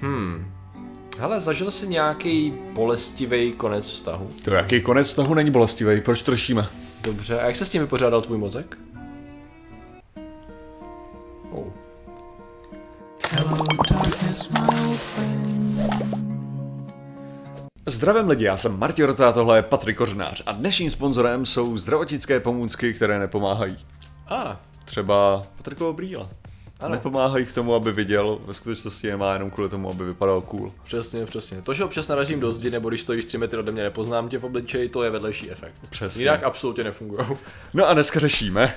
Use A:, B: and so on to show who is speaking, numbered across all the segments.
A: Hmm. Hele, zažil jsi nějaký bolestivý konec vztahu?
B: To jaký konec vztahu není bolestivý, proč to řešíme?
A: Dobře, a jak se s tím vypořádal tvůj mozek? Oh.
B: Zdravím lidi, já jsem Martin Rota, tohle je Patrik Kořenář a dnešním sponzorem jsou zdravotnické pomůcky, které nepomáhají.
A: A, ah,
B: Třeba Patrikovo brýle.
A: Ano.
B: Nepomáhají k tomu, aby viděl, ve skutečnosti je má jenom kvůli tomu, aby vypadal cool.
A: přesně, přesně. To, že občas narazím do zdi, nebo když stojíš 3 metry ode mě, nepoznám tě v obličeji, to je vedlejší efekt.
B: Přesně.
A: Jinak absolutně nefungují.
B: No a dneska řešíme.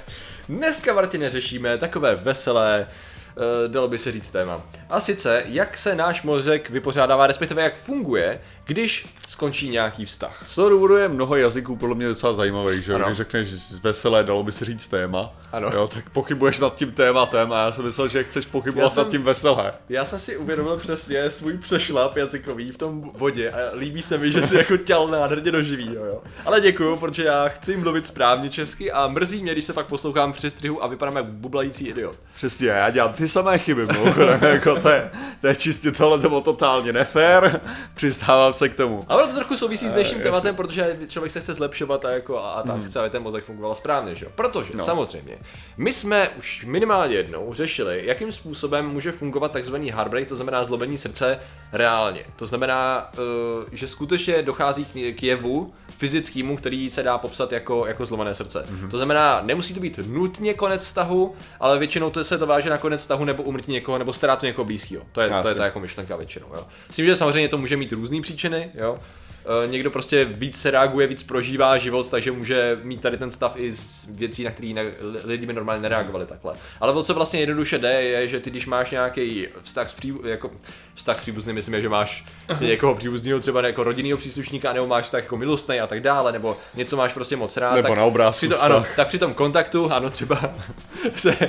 A: Dneska, Martine, řešíme takové veselé, eh, dalo by se říct téma. A sice, jak se náš mozek vypořádává, respektive jak funguje, když skončí nějaký vztah.
B: Z toho důvodu je mnoho jazyků podle mě docela zajímavých, že?
A: Ano.
B: Když řekneš veselé, dalo by se říct téma,
A: Ano.
B: jo, tak pochybuješ nad tím tématem a já jsem myslel, že chceš pochybovat
A: Já jsem-
B: nad tím veselé.
A: Já jsem si uvědomil přesně svůj přešlap jazykový v tom bodě a líbí se mi, že si jako těl nádherně doživí, jo, jo. Ale děkuju, protože já chci mluvit správně česky a mrzí mě, když se pak poslouchám při střihu a vypadám jak bublající idiot.
B: Přesně, já dělám ty samé chyby, mimochodem, jako to je, to je čistě tohle to bylo totálně nefér, přistávám se k tomu.
A: Ale to trochu souvisí s dnešním
B: Eh,
A: tématem, protože člověk se chce zlepšovat a, jako, a, a tak chce, aby ten mozek fungoval správně, že jo? Protože, no. Samozřejmě, my jsme už minimálně jednou řešili, jakým způsobem může fungovat takzvaný heartbreak, to znamená zlomení srdce reálně. To znamená, uh, že skutečně dochází k, jevu fyzickému, který se dá popsat jako, jako zlomené srdce. Mm-hmm. To znamená, nemusí to být nutně konec vztahu, ale většinou to se to váže na konec vztahu nebo umrtí někoho nebo ztrátu někoho blízkého. To je, to je ta jako myšlenka většinou. Jo. S tím, že samozřejmě to může mít různé příčiny, jo. Eh, Někdo prostě víc se reaguje, víc prožívá život, takže může mít tady ten stav i z věcí, na které lidi by normálně nereagovali takhle. Ale o co vlastně jednoduše jde, je, že ty když máš nějaký vztah s, pří, jako, vztah s příbuzným, myslím, že máš si někoho příbuzného, třeba jako rodinného příslušníka, nebo máš tak jako milostný a tak dále, nebo něco máš prostě moc rád.
B: Nebo
A: tak
B: na obrázku
A: při to, ano, tak při tom kontaktu, ano, třeba se, uh,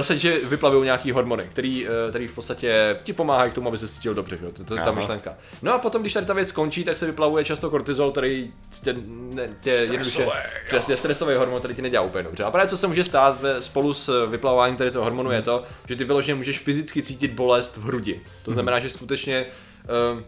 A: se že vyplavují nějaký hormony, který, uh, který v podstatě ti pomáhají k tomu, aby se cítil dobře, že? jo? to, je ta myšlenka. No a potom, když tady ta věc skončí, tak se vyplavuje často kortizol, který tě, ne, tě jednoduše, přesně stresový hormon, který ti nedělá úplně dobře. A právě co se může stát ve, spolu s vyplavováním tady toho hormonu je to, že ty vyloženě můžeš fyzicky cítit bolest v hrudi. To znamená, že skutečně uh,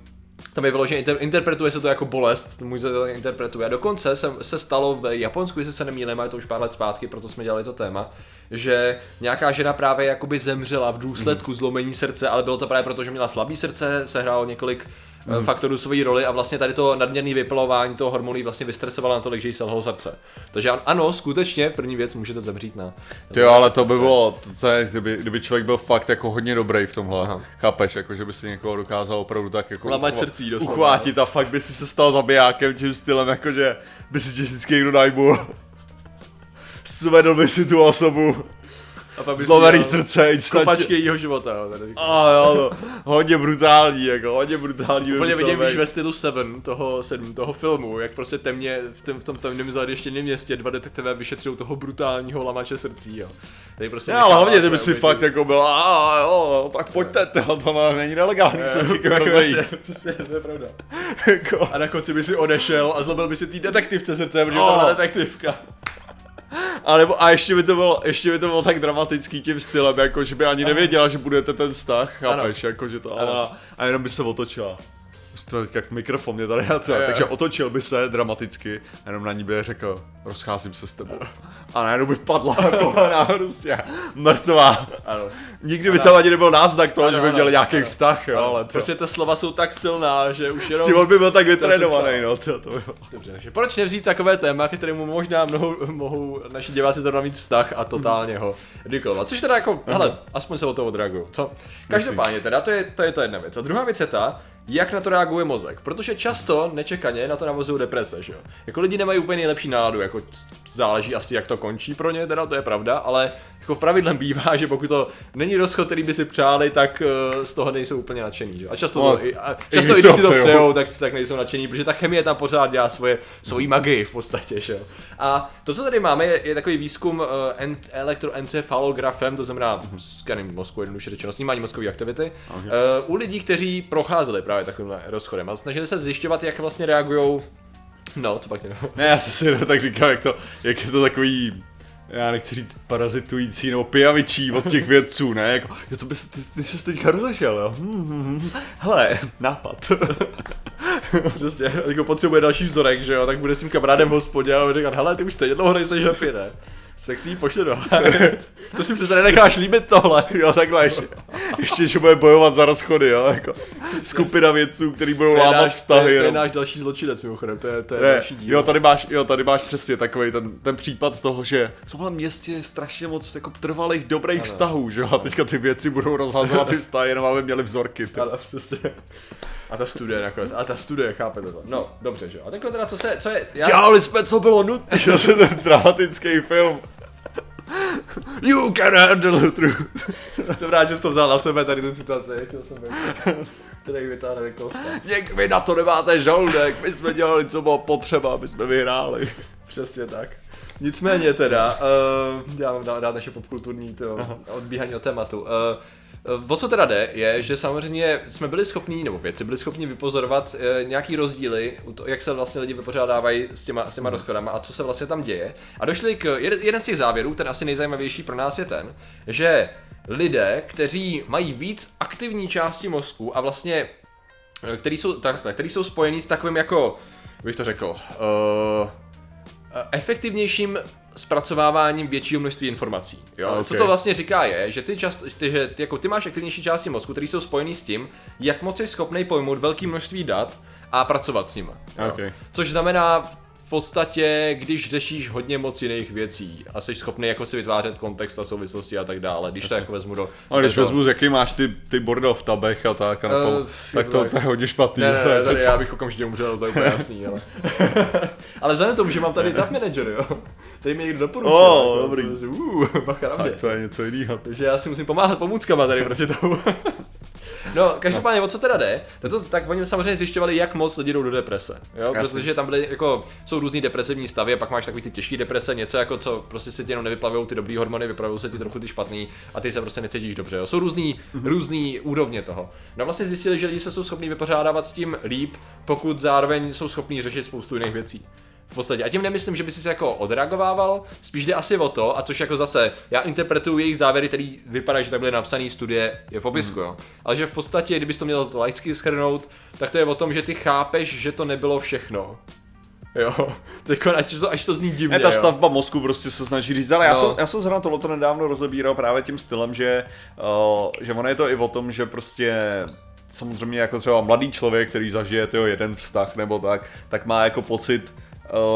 A: tam je vyloženě, inter, interpretuje se to jako bolest, můj se to interpretuje. A dokonce se, se stalo v Japonsku, jestli se nemýlím, je to už pár let zpátky, proto jsme dělali to téma, že nějaká žena právě jakoby zemřela v důsledku zlomení srdce, ale bylo to právě proto, že měla slabý srdce, sehrálo několik mm. faktorů svojí roli a vlastně tady to nadměrné vypilování toho hormonu vlastně vystresovalo natolik, že jí selhalo srdce. Takže an- ano, skutečně, první věc můžete zemřít na...
B: Ty jo, ale to by bylo, to, je, kdyby, kdyby člověk byl fakt jako hodně dobrý v tomhle,
A: Aha.
B: Chápeš, jako že by si někoho dokázal opravdu tak jako uchva-
A: srdcí doslova.
B: uchvátit a fakt by si se stal zabijákem tím stylem, jako že by si tě vždycky někdo najmul. Svedl by si tu osobu,
A: A pak
B: zlomený srdce, instantně.
A: Kopačky jejího života, jo, tady.
B: A jo, no, hodně brutální, jako hodně brutální.
A: Úplně vidím, víš, ve stylu Seven, toho, sedm, toho filmu, jak prostě temně v, tom, v tom temném zaděštěném městě dva detektive vyšetřují toho brutálního lamače srdcí, jo. Tady prostě
B: Ne, ale hlavně ty by si fakt jako byl, a a, jo, tak pojďte, to, to není nelegální se s
A: Jako přesně, to je pravda.
B: Jako.
A: A na konci by si odešel a zlobil by si tý detektivce srdce, protože tam byla detektivka.
B: A, nebo, a ještě by to bylo, ještě by to bylo tak dramatický tím stylem, jako že by ani nevěděla, že budete ten vztah, chápeš, jako že to, ale, a jenom by se otočila. Jak mikrofon mě tady na
A: Jo, jo.
B: takže otočil by se dramaticky, a jenom na ní by řekl, rozcházím se s tebou. A najednou by padla, jako ona prostě mrtvá.
A: Ano.
B: Nikdy by tam ani nebyl náznak toho,
A: Ano,
B: že by
A: ano,
B: měl nějaký
A: ano.
B: vztah, jo, ale to,
A: Prostě ta slova jsou tak silná, že už
B: s
A: jenom...
B: tím on by byl tak vytrénovaný, no, to, to by bylo.
A: Dobře, takže proč nevzít takové téma, kterému možná mohou, mohou naši diváci zrovna mít vztah a totálně ho redukovat. Což teda jako, hele, aspoň se o to odreagují, co? Každopádně teda, to je, to je ta jedna věc. A druhá věc je ta, jak na to reaguje mozek. Protože často nečekaně na to navazují deprese, že jo. Jako lidi nemají úplně nejlepší náladu, jako záleží asi jak to končí pro ně, teda to je pravda, ale jako pravidlem bývá, že pokud to není rozchod, který by si přáli, tak uh, z toho nejsou úplně nadšení. Že? A často,
B: No,
A: to, i, a často i
B: když si
A: to
B: přejou.
A: tak, tak nejsou nadšení, protože ta chemie tam pořád dělá svoje, svoji magii v podstatě, že jo. A to, co tady máme, je, je takový výzkum uh, ent, elektroencefalografem, to znamená skenem mozku, jednoduše řečeno, snímání mozkové aktivity, okay. uh, u lidí, kteří procházeli právě takovýmhle rozchodem a snažili se zjišťovat, jak vlastně reagují No, co pak jenom.
B: Ne, já jsem si tak říkal, jak, to, jak je to takový já nechci říct parazitující nebo pijavičí od těch vědců, ne? Jako, jo, to bys, ty, ty jsi teďka rozešel, jo? Hmm, hmm, hmm. Hele, nápad.
A: Přesně, jako potřebuje další vzorek, že jo, tak bude s tím kamarádem v hospodě a bude říkat, hele, ty už stejně dlouho nejseš happy, ne? Sexy pošle do To si přece nenecháš líbit tohle.
B: Jo, takhle ještě. Ještě, že bude bojovat za rozchody, jo, jako skupina vědců, který budou
A: To
B: lámat
A: náš,
B: vztahy.
A: to je, to je náš další zločinec mimochodem, to je, to je
B: Ne,
A: další díl.
B: jo, tady máš, jo, tady máš přesně takový ten, ten případ toho, že v tomhle městě je strašně moc jako trvalých dobrých vztahů, že jo, a teďka ty věci budou rozhazovat ty vztahy, jenom aby měli vzorky. Ty.
A: Ano, přesně. A ta studie nakonec, a ta studie, chápete to. No, dobře, že jo. A tak teda, co se, co je, já,
B: Dělali jsme, co bylo nutné. Zase ten dramatický film. You can handle the truth.
A: jsem rád, že jsi to vzal na sebe, tady tu citaci, chtěl jsem být. Který vytáhne Kosta.
B: Něk, vy na to nemáte žaludek, my jsme dělali, co bylo potřeba, aby jsme vyhráli.
A: Přesně tak. Nicméně teda, uh, já mám dát naše popkulturní to, odbíhání od tématu. Uh, O co teda jde, je, že samozřejmě jsme byli schopní, nebo věci byli schopni vypozorovat e, nějaký rozdíly, u to, jak se vlastně lidi vypořádávají s těma, s těma rozchodama a co se vlastně tam děje. A došli k, jeden, jeden z těch závěrů, ten asi nejzajímavější pro nás je ten, že lidé, kteří mají víc aktivní části mozku a vlastně, e, který jsou, takhle, který jsou spojený s takovým jako, bych to řekl, uh, efektivnějším zpracováváním většího množství informací. Jo?
B: Okay.
A: Co to vlastně říká je, že ty, čast, ty, že ty, jako ty máš aktivnější části mozku, které jsou spojený s tím, jak moc jsi schopný pojmout velké množství dat a pracovat s nimi.
B: Okay.
A: Což znamená v podstatě, když řešíš hodně moc jiných věcí a jsi schopný jako si vytvářet kontext a souvislosti a tak dále, když to jako vezmu do...
B: A když
A: do toho-
B: vezmu, jaký máš ty, ty bordel v tabech a tak, a
A: Eh,
B: nepom- tak
A: je
B: to,
A: tak.
B: to je hodně špatný.
A: Ne, ne,
B: to
A: ne, tady já bych okamžitě umřel, to je úplně jasný, ale... ale vzhledem tomu, že mám tady tab manager, jo, tady mi někdo doporučil.
B: O,
A: jako,
B: dobrý.
A: to je- Uh, bacha
B: tak to je něco jiného.
A: Takže já si musím pomáhat pomůckama tady proti tomu. No, každopádně, o co teda jde, to, to, tak oni samozřejmě zjišťovali, jak moc lidi jdou do deprese. Jo? Protože tam byly, jako, jsou různý depresivní stavy, a pak máš takový ty těžké deprese, něco jako co prostě se ti jenom nevyplavují ty dobrý hormony, vyplavují se ti trochu ty špatný a ty se prostě necítíš dobře. Jo? Jsou různý, různý úrovně toho. No vlastně zjistili, že lidi se jsou schopni vypořádávat s tím líp, pokud zároveň jsou schopní řešit spoustu jiných věcí. V podstatě. A tím nemyslím, že by si se jako odreagovával, spíš jde asi o to, a což jako zase, já interpretuju jejich závěry, který vypadají, že tak byly napsaný studie, je v popisku, jo. Ale že v podstatě, kdybys to měl laicky schrnout, tak to je o tom, že ty chápeš, že to nebylo všechno. Jo, tak až to, až to zní divně,
B: Je ta
A: jo.
B: stavba mozku prostě se snaží říct, ale já,
A: No.
B: jsem, já jsem zrovna tohle nedávno rozebíral právě tím stylem, že, uh, že ono je to i o tom, že prostě samozřejmě jako třeba mladý člověk, který zažije tyjo, jeden vztah nebo tak, tak má jako pocit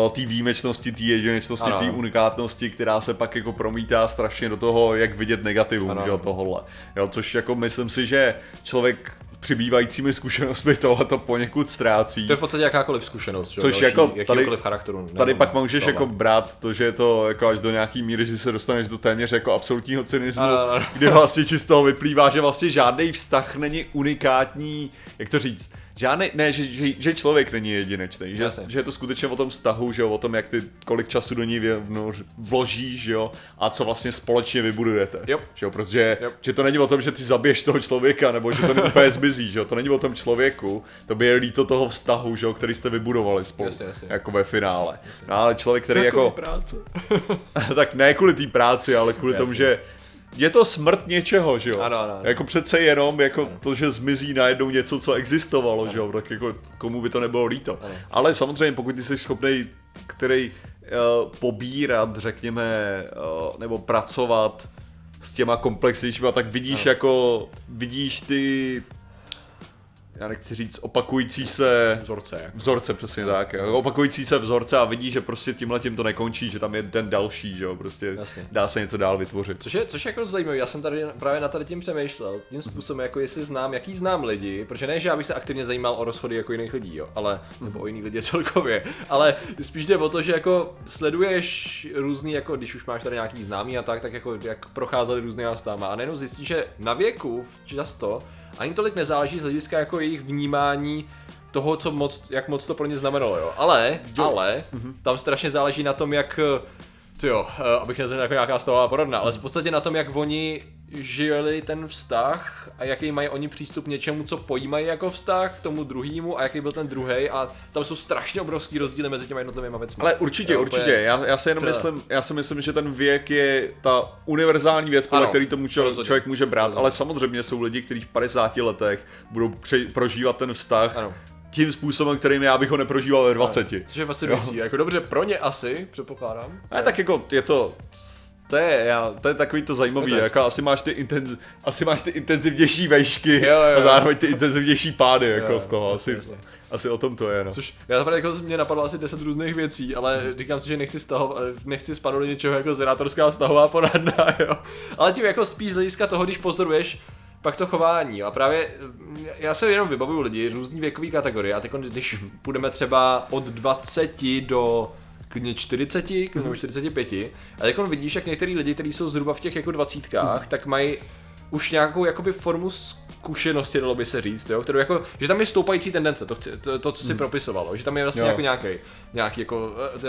B: uh, té výjimečnosti, té jedinečnosti, té unikátnosti, která se pak jako promítá strašně do toho, jak vidět negativum,
A: Ano.
B: že jo, tohohle. Jo, což jako myslím si, že člověk přibývajícími zkušenostmi tohle to poněkud ztrácí.
A: To je v podstatě jakákoliv zkušenost,
B: Což
A: další,
B: jako tady-
A: jakýkoliv charakteru.
B: Tady pak můžeš jako brát to, že je to jako až do nějaký míry, že se dostaneš do téměř jako absolutního cynismu,
A: Ano, ano.
B: kdy vlastně či z toho vyplývá, že vlastně žádný vztah není unikátní, jak to říct, žádný, ne, že, že, že člověk není jedinečný, že,
A: Jasně.
B: že je to skutečně o tom vztahu, že jo, o tom, jak ty, kolik času do ní vnoř- vložíš, že jo, a co vlastně společně vybudujete,
A: Jo.
B: že jo, protože,
A: Jo.
B: že to není o tom, že ty zabiješ toho člověka, nebo že to úplně zmizí, že jo, to není o tom člověku, to by je líto toho vztahu, že jo, který jste vybudovali spolu,
A: Jasně, jasně.
B: jako ve finále. No, ale člověk, který
A: Takový
B: jako,
A: práce.
B: tak ne kvůli té práci, ale kvůli
A: Jasně.
B: tomu, že je to smrt něčeho, že jo?
A: Ano, ano, ano.
B: Jako přece jenom jako to, že zmizí najednou něco, co existovalo, že jo? Tak jako komu by to nebylo líto. Ale samozřejmě, pokud ty jsi schopný, který uh, pobírat, řekněme, uh, nebo pracovat s těma komplexnějšíma, tak vidíš jako, vidíš ty, já nechci říct, opakující se
A: Vzorce, jako.
B: Vzorce, přesně tak. Jo. Opakující se vzorce a vidí, že prostě tímhle tím to nekončí, že tam je den další, že jo, prostě
A: Jasně.
B: dá se něco dál vytvořit.
A: Což je, což je jako zajímavé, já jsem tady právě na tady tím přemýšlel, tím způsobem, jako jestli znám, jaký znám lidi, protože ne, že já bych se aktivně zajímal o rozchody jako jiných lidí, jo, ale, nebo o jiných lidi celkově, ale spíš jde o to, že jako sleduješ různý, jako když už máš tady nějaký známý a tak, tak jako jak procházeli různý stáma a najednou zjistíš, že na věku často ani tolik nezáleží z hlediska jako jejich vnímání toho, co moc, jak moc to pro ně znamenalo, jo. Ale, jo. ale, tam strašně záleží na tom, jak jo, abych nezněl jako nějaká stavová porodna, ale v podstatě na tom, jak oni žili ten vztah a jaký mají oni přístup k něčemu, co pojímají jako vztah k tomu druhému a jaký byl ten druhý a tam jsou strašně obrovský rozdíly mezi těmi jednotlivými věcmi.
B: Ale určitě,
A: Jo,
B: určitě. Já, já, si jenom
A: To
B: myslím, já si myslím, že ten věk je ta univerzální věc, podle
A: Ano,
B: který tomu čo,
A: rozhodně.
B: člověk může brát.
A: Rozhodně.
B: Ale samozřejmě jsou lidi, kteří v 50 letech budou pře- prožívat ten vztah
A: Ano.
B: tím způsobem, kterým já bych ho neprožíval ve 20.
A: Což je fascinující. Jako dobře, pro ně asi, předpokládám.
B: A tak jako je to, to je, já, to je takový to zajímavý, jako asi máš ty, intenz, asi máš ty intenzivnější vejšky
A: Jo, jo, jo.
B: a zároveň ty intenzivnější pády jako
A: Jo,
B: z toho, asi,
A: jasně.
B: asi o tom to je, no.
A: Což já zaprvé jako mě napadlo asi 10 různých věcí, ale říkám si, že nechci stahovat, nechci spadnout do něčeho jako zerátorská vztahová poradna, jo. Ale tím jako spíš z hlediska toho, když pozoruješ pak to chování. jo. A právě já se jenom vybavuju lidi, různý věkový kategorie. A teď, když půjdeme třeba od 20 do klidně 40, klidně nebo 45, a teď vidíš, jak některý lidi, kteří jsou zhruba v těch jako dvacítkách, tak mají už nějakou jakoby formu zkušenosti, dalo by se říct, jo, kterou jako, že tam je stoupající tendence, to, chci- to, to co si propisovalo, že tam je vlastně
B: Jo.
A: jako nějaký, nějaký jako eh,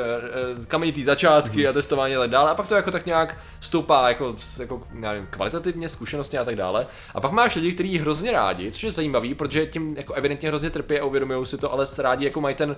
A: eh, kamenitý začátky a testování a tak dále, a pak to jako tak nějak stoupá jako, jako já nevím, kvalitativně, zkušenosti a tak dále. A pak máš lidi, kteří hrozně rádi, což je zajímavý, protože tím jako evidentně hrozně trpí a uvědomují si to, ale rádi jako mají ten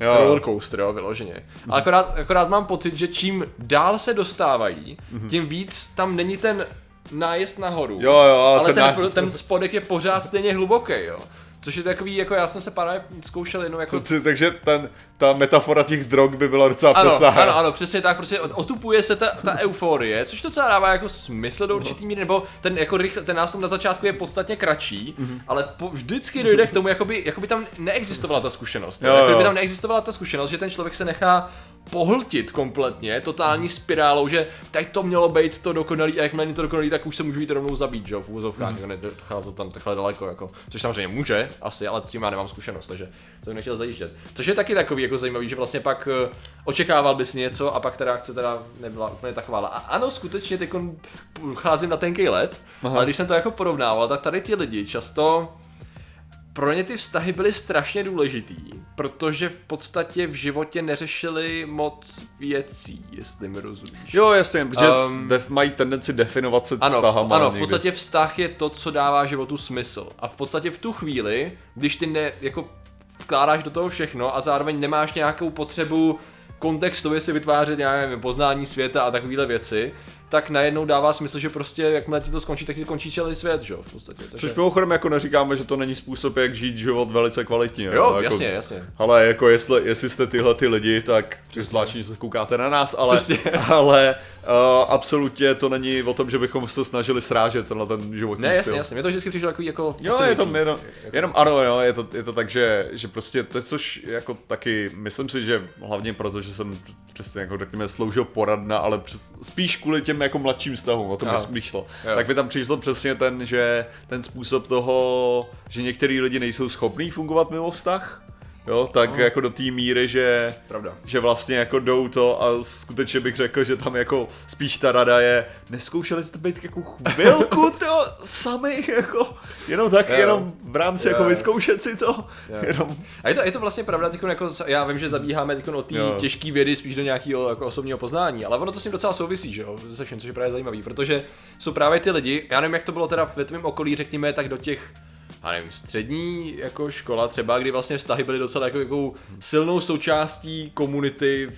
B: Jo.
A: roller coaster, jo, vyloženě. Ale akorát, akorát mám pocit, že čím dál se dostávají, tím víc tam není ten nájezd nahoru.
B: Jo, jo, ale
A: ale
B: ten
A: ten, ten, ten spodek je pořád stejně hluboký, jo. Což je takový, jako já jsem se právě zkoušel jenom jako
B: Takže ten, ta metafora těch drog by byla docela
A: ano,
B: přesná.
A: ano, ano, přesně tak, prostě otupuje se ta, ta euforie, což to celá dává jako smysl do určitý míry, nebo ten, jako rychle, ten nástup na začátku je podstatně kratší,
B: Mhm.
A: ale po, vždycky dojde k tomu, jakoby, jakoby tam neexistovala ta zkušenost.
B: Jo,
A: Jo, jako
B: jo.
A: by tam neexistovala ta zkušenost, že ten člověk se nechá pohltit kompletně, totální spirálou, že tady to mělo být to dokonalý a jakmile není to dokonalý, tak už se můžu jít rovnou zabít, že jo, v úvozovkách,
B: Mhm.
A: mm. nedochází to tam takhle daleko, jako, což samozřejmě může, asi, ale s tím já nemám zkušenost, takže to bych nechtěl zajíždět. Což je taky takový jako zajímavý, že vlastně pak eh, očekával bys něco a pak ta reakce teda nebyla úplně taková. A ano, skutečně teď cházím na tenký let, Aha. ale když jsem to jako porovnával, tak tady ti lidi často pro ně ty vztahy byly strašně důležitý, protože v podstatě v životě neřešili moc věcí, jestli mi rozumíš.
B: Jo, jasně, protože
A: Um,
B: def, mají tendenci definovat se
A: Ano,
B: vztahama
A: ano, v
B: někdy.
A: podstatě vztah je to, co dává životu smysl. A v podstatě v tu chvíli, když ty ne, jako vkládáš do toho všechno a zároveň nemáš nějakou potřebu kontextově si vytvářet nějaké poznání světa a takovéhle věci, tak najednou dává smysl, že prostě jakmile ti to skončí, tak ti skončí celý svět, že jo, v podstatě. Takže...
B: Což mimochodem jako neříkáme, že to není způsob, jak žít život velice kvalitně.
A: Jo,
B: jako,
A: jasně, jasně.
B: Ale jako jestli, jestli jste tyhle ty lidi, tak zvláštní, že se koukáte na nás, ale,
A: Přesně.
B: ale uh, absolutně to není o tom, že bychom se snažili srážet tenhle ten životní
A: Ne, jasně,
B: styl.
A: jasně, mě to vždycky přišlo takový jako
B: Jo, je to jenom, jenom ano, jo, je to, je to tak, že, že prostě to, což jako taky, myslím si, že hlavně proto, že jsem přesně jako řekněme sloužil poradna, ale přes, spíš kvůli těm jako mladším vztahům, o tom mi šlo.
A: Jo.
B: Tak mi tam přišlo přesně ten, že ten způsob toho, že některý lidi nejsou schopní fungovat mimo vztah, jo, tak
A: No.
B: jako do té míry, že
A: Pravda.
B: že vlastně jako jdou to a skutečně bych řekl, že tam jako spíš ta rada je, neskoušeli jste být jako chvilku to sami, jako jenom tak,
A: Jo.
B: jenom v rámci
A: Jo.
B: jako vyzkoušet si to,
A: Jo.
B: jenom,
A: A je to, je to vlastně pravda, tyko, jako, já vím, že zabíháme tyko, od té
B: Jo.
A: těžké vědy spíš do nějakého jako osobního poznání, ale ono to s tím docela souvisí, že jo, se vším, což je právě zajímavý, protože jsou právě ty lidi, já nevím, jak to bylo teda ve tvém okolí, řekněme, tak do těch já nevím, střední jako škola třeba, kdy vlastně vztahy byly docela jako, jako silnou součástí komunity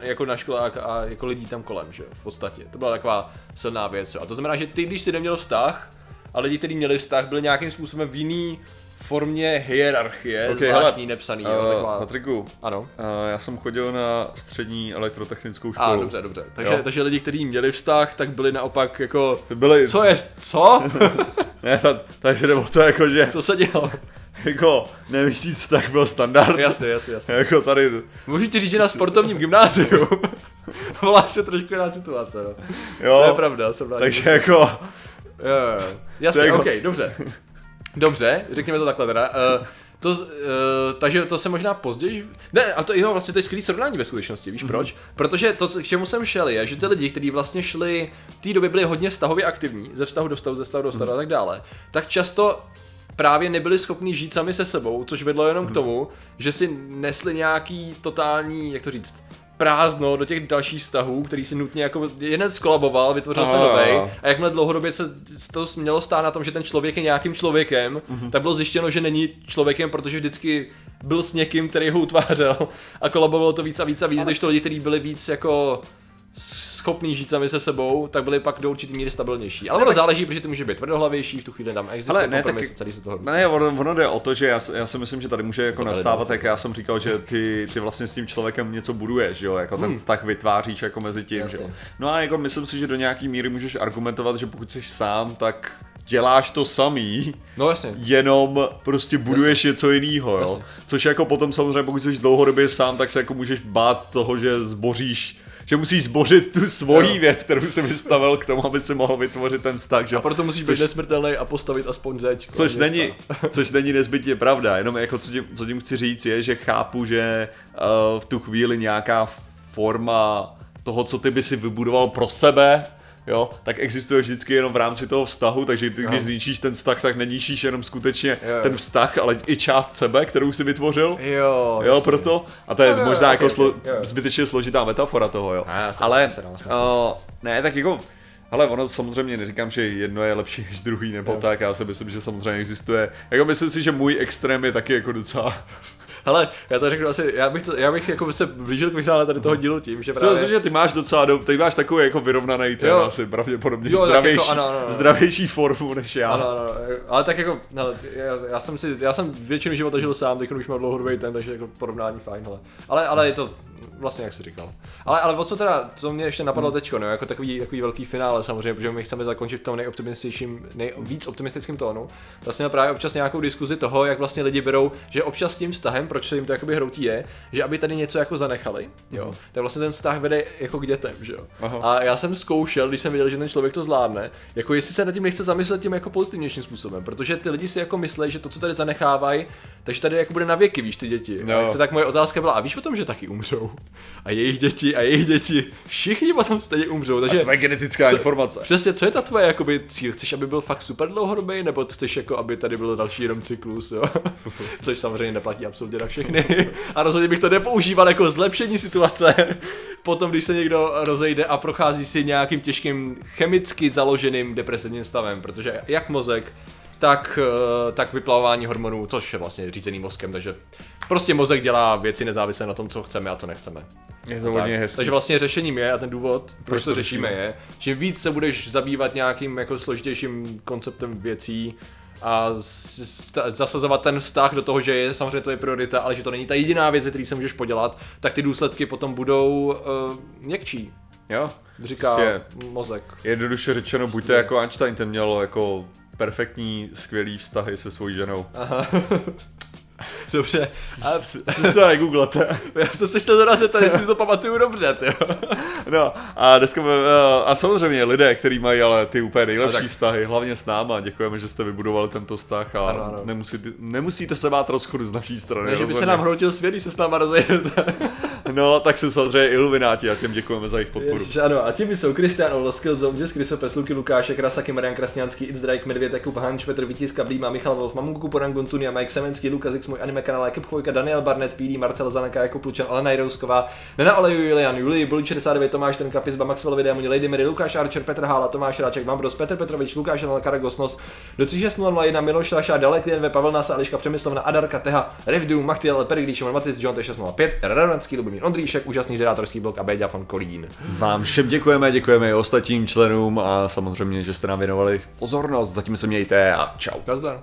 A: jako na školách a jako lidí tam kolem, že v podstatě. To byla taková silná věc. A to znamená, že ty, když jsi neměl vztah, a lidi, kteří měli vztah, byli nějakým způsobem v jiný formě hierarchie,
B: Ok,
A: okay,
B: hele,
A: zvláštní, nepsaný, jo,
B: uh,
A: taková...
B: Patriku,
A: Ano.
B: uh, já jsem chodil na střední elektrotechnickou
A: A
B: školu.
A: dobře, dobře. Takže,
B: Jo.
A: takže lidi, kteří měli vztah, tak byli naopak jako...
B: Ty byli,
A: Co je, co?
B: ne, ta, takže nebo to jako, že
A: co se dělo?
B: jako nemít vztah byl standard.
A: jasně, jasně, jasně.
B: Jako tady,
A: Můžu ti říct, že na sportovním gymnáziu volá se trošku jiná situace, no.
B: jo,
A: To je pravda, jsem rád.
B: takže jako,
A: Jo, jo, jo. Jasně,
B: jako-
A: ok, dobře. Dobře, řekněme to takhle teda. Uh, to, uh, takže to se možná později... Ne, a to jo, vlastně to je skvělý srovnání ve skutečnosti, víš mm-hmm. proč? Protože to, k čemu jsem šel, je, že ty lidi, kteří vlastně šli v té době byli hodně vztahově aktivní, ze vztahu do vztahu, ze vztahu do vztahu mm-hmm. a tak dále, tak často právě nebyli schopni žít sami se sebou, což vedlo jenom mm-hmm. k tomu, že si nesli nějaký totální, jak to říct, prázdno do těch dalších vztahů, který si nutně jako jeden skolaboval, vytvořil se
B: A.
A: nový. A jakmile dlouhodobě se to mělo stát na tom, že ten člověk je nějakým člověkem,
B: Mhm.
A: tak bylo zjištěno, že není člověkem, protože vždycky byl s někým, který ho utvářel a kolabovalo to víc a víc a víc, když to lidi, kteří byli víc jako schopný žít sami se sebou, tak byli pak do určitý míry stabilnější. Ale ono záleží, protože ty může být tvrdohlavější, v tu chvíli tam existuje
B: Ale ne,
A: kompromis,
B: tak-
A: celý se toho.
B: Ne, ono, ono jde o to, že já, si- já si myslím, že tady může jako
A: Zabili
B: nastávat, jak já jsem říkal, že ty, ty vlastně s tím člověkem něco buduješ, jo, jako ten vztah vytváříš jako mezi tím, že jo.
A: Jasně.
B: No a jako myslím si, že do nějaký míry můžeš argumentovat, že pokud jsi sám, tak děláš to samý,
A: No jasně.
B: jenom prostě buduješ něco jiného, jo.
A: Jasně.
B: Což jako potom samozřejmě, pokud jsi dlouhodobě sám, tak se jako můžeš bát toho, že zboříš že musíš zbořit tu svoji
A: Jo.
B: věc, kterou jsi vystavil k tomu, aby si mohl vytvořit ten vztah, že
A: A proto musíš
B: Což-
A: být nesmrtelný a postavit aspoň zeď.
B: Což
A: města.
B: není, což není nezbytně pravda, jenom jako co tím, co tím chci říct je, že chápu, že uh, v tu chvíli nějaká forma toho, co ty by si vybudoval pro sebe, jo, tak existuje vždycky jenom v rámci toho vztahu, takže ty, když zničíš ten vztah, tak neníčíš jenom skutečně
A: Jo, jo.
B: ten vztah, ale i část sebe, kterou si vytvořil.
A: Jo,
B: Jo,
A: jasně.
B: proto. A to je
A: Jo, jo,
B: možná
A: jo,
B: jako
A: ok,
B: slo,
A: jo, jo.
B: zbytečně složitá metafora toho, jo.
A: A já jsem
B: Ale,
A: dal smysl.
B: uh, ne, tak jako, ale ono samozřejmě neříkám, že jedno je lepší než druhý, nebo
A: Jo.
B: tak, já si myslím, že samozřejmě existuje. Jako myslím si, že můj extrém je taky jako docela...
A: Hele, já to řeknu asi, já bych, to, já bych jako se blížil k finále tady toho dílu tím, že právě...
B: že ty máš docela, do, ty máš takový jako vyrovnaný ten
A: Jo.
B: asi pravděpodobně
A: Jo,
B: zdravější,
A: jako ano, ano, ano.
B: zdravější formu než já.
A: Ano, ano, ale tak jako, hele, já, já, jsem si, já jsem většinu života žil sám, teď už mám dlouhodobý ten, takže jako porovnání fajn, hele. Ale, ale je to vlastně, jak jsi říkal. Ale, ale o co teda, co mě ještě napadlo teďko, no, jako takový, takový velký finále samozřejmě, protože my chceme zakončit v tom nejoptimističtějším, nejvíc optimistickém tónu. Vlastně právě občas nějakou diskuzi toho, jak vlastně lidi berou, že občas s tím vztahem, proč se jim to jakoby hroutí je, že aby tady něco jako zanechali, jo, tak vlastně ten vztah vede jako k dětem, že jo.
B: Aha.
A: A já jsem zkoušel, když jsem viděl, že ten člověk to zvládne, jako jestli se nad tím nechce zamyslet tím jako pozitivnějším způsobem, protože ty lidi si jako myslí, že to, co tady zanechávají, takže tady jako bude na věky, víš, ty děti.
B: No.
A: Tak moje otázka byla, a víš o tom, že taky umřou? A jejich děti a jejich děti, všichni potom stejně umřou, takže...
B: To je genetická
A: Co-
B: informace.
A: Přesně, co je ta tvoje jakoby, cíl? Chceš, aby byl fakt super dlouhodobý, nebo chceš, jako, aby tady byl další jenom cyklus, jo? Což samozřejmě neplatí absolutně na všechny. A rozhodně bych to nepoužíval jako zlepšení situace. Potom, když se někdo rozejde a prochází si nějakým těžkým chemicky založeným depresivním stavem, protože jak mozek, tak, eh, tak vyplavování hormonů, což je vlastně řízený mozkem, takže prostě mozek dělá věci nezávisle na tom, co chceme a to nechceme.
B: Je to hodně hezký.
A: Takže vlastně řešením je, a ten důvod, proč,
B: to
A: to řešíme,
B: řešíme?
A: je, čím víc se budeš zabývat nějakým jako složitějším konceptem věcí a zasazovat ten vztah do toho, že je samozřejmě to je priorita, ale že to není ta jediná věc, který se můžeš podělat, tak ty důsledky potom budou uh, měkčí,
B: Jo,
A: říká
B: Prostě
A: mozek.
B: Jednoduše řečeno, buďte jako Einstein, ten měl jako perfektní, skvělý vztahy se svojí ženou.
A: Dobře. A
B: Asi si to negooglete.
A: já jsem se chtěl zeptat, jestli si to pamatuju dobře, ty.
B: No a dneska, eh, a samozřejmě lidé, kteří mají ale ty úplně nejlepší vztahy, hlavně s náma, děkujeme, že jste vybudovali tento vztah a
A: Ano, ano.
B: Nemusíte, nemusíte se bát rozchodu z naší strany.
A: Ne, že by se nám hroutil svět, se s náma rozejdete.
B: No, tak jsou samozřejmě ilumináti a těm děkujeme za jejich podporu.
A: Ježiš, ano, a těmi jsou Kristian Olo, Skillzone, Jess Krysopes, Luky Lukášek, Rasaky, Marian Krasňanský, It's Drake, Medvěd, Jakub Hanč, Petr Vítiska, Blíma, Michal Wolf, Mamunku, Porangun, Tunia, Mike Semenský, Lukas X, můj anime kanál, Jakub Chvojka, Daniel Barnett, PD, Marcel Zanaka, Jakub Lučan, Alena Jirousková, Nena Oleju, Julian, Julii, Bulu 69, Tomáš Tenka, Pizba, Maxwell Videa, Lady Mary, Lukáš Archer, Petr Hála, Tomáš Ráček, Vambros, Petr Petrovič, Lukáš Anel, Karagosnos, do 3601, Miloš Laša, Dalek Klien, Pavel Nasa, Ališka Přemyslovna, Adarka, Teha, Revdu, Machtiel, Periglíš, Matis, John T605, Radanský, Lubomír Ondříšek, úžasný žerátorský blok a Béďa von Kolín.
B: Vám všem děkujeme, děkujeme i ostatním členům a samozřejmě, že jste nám věnovali pozornost. Zatím se mějte a čau.
A: Nazdar.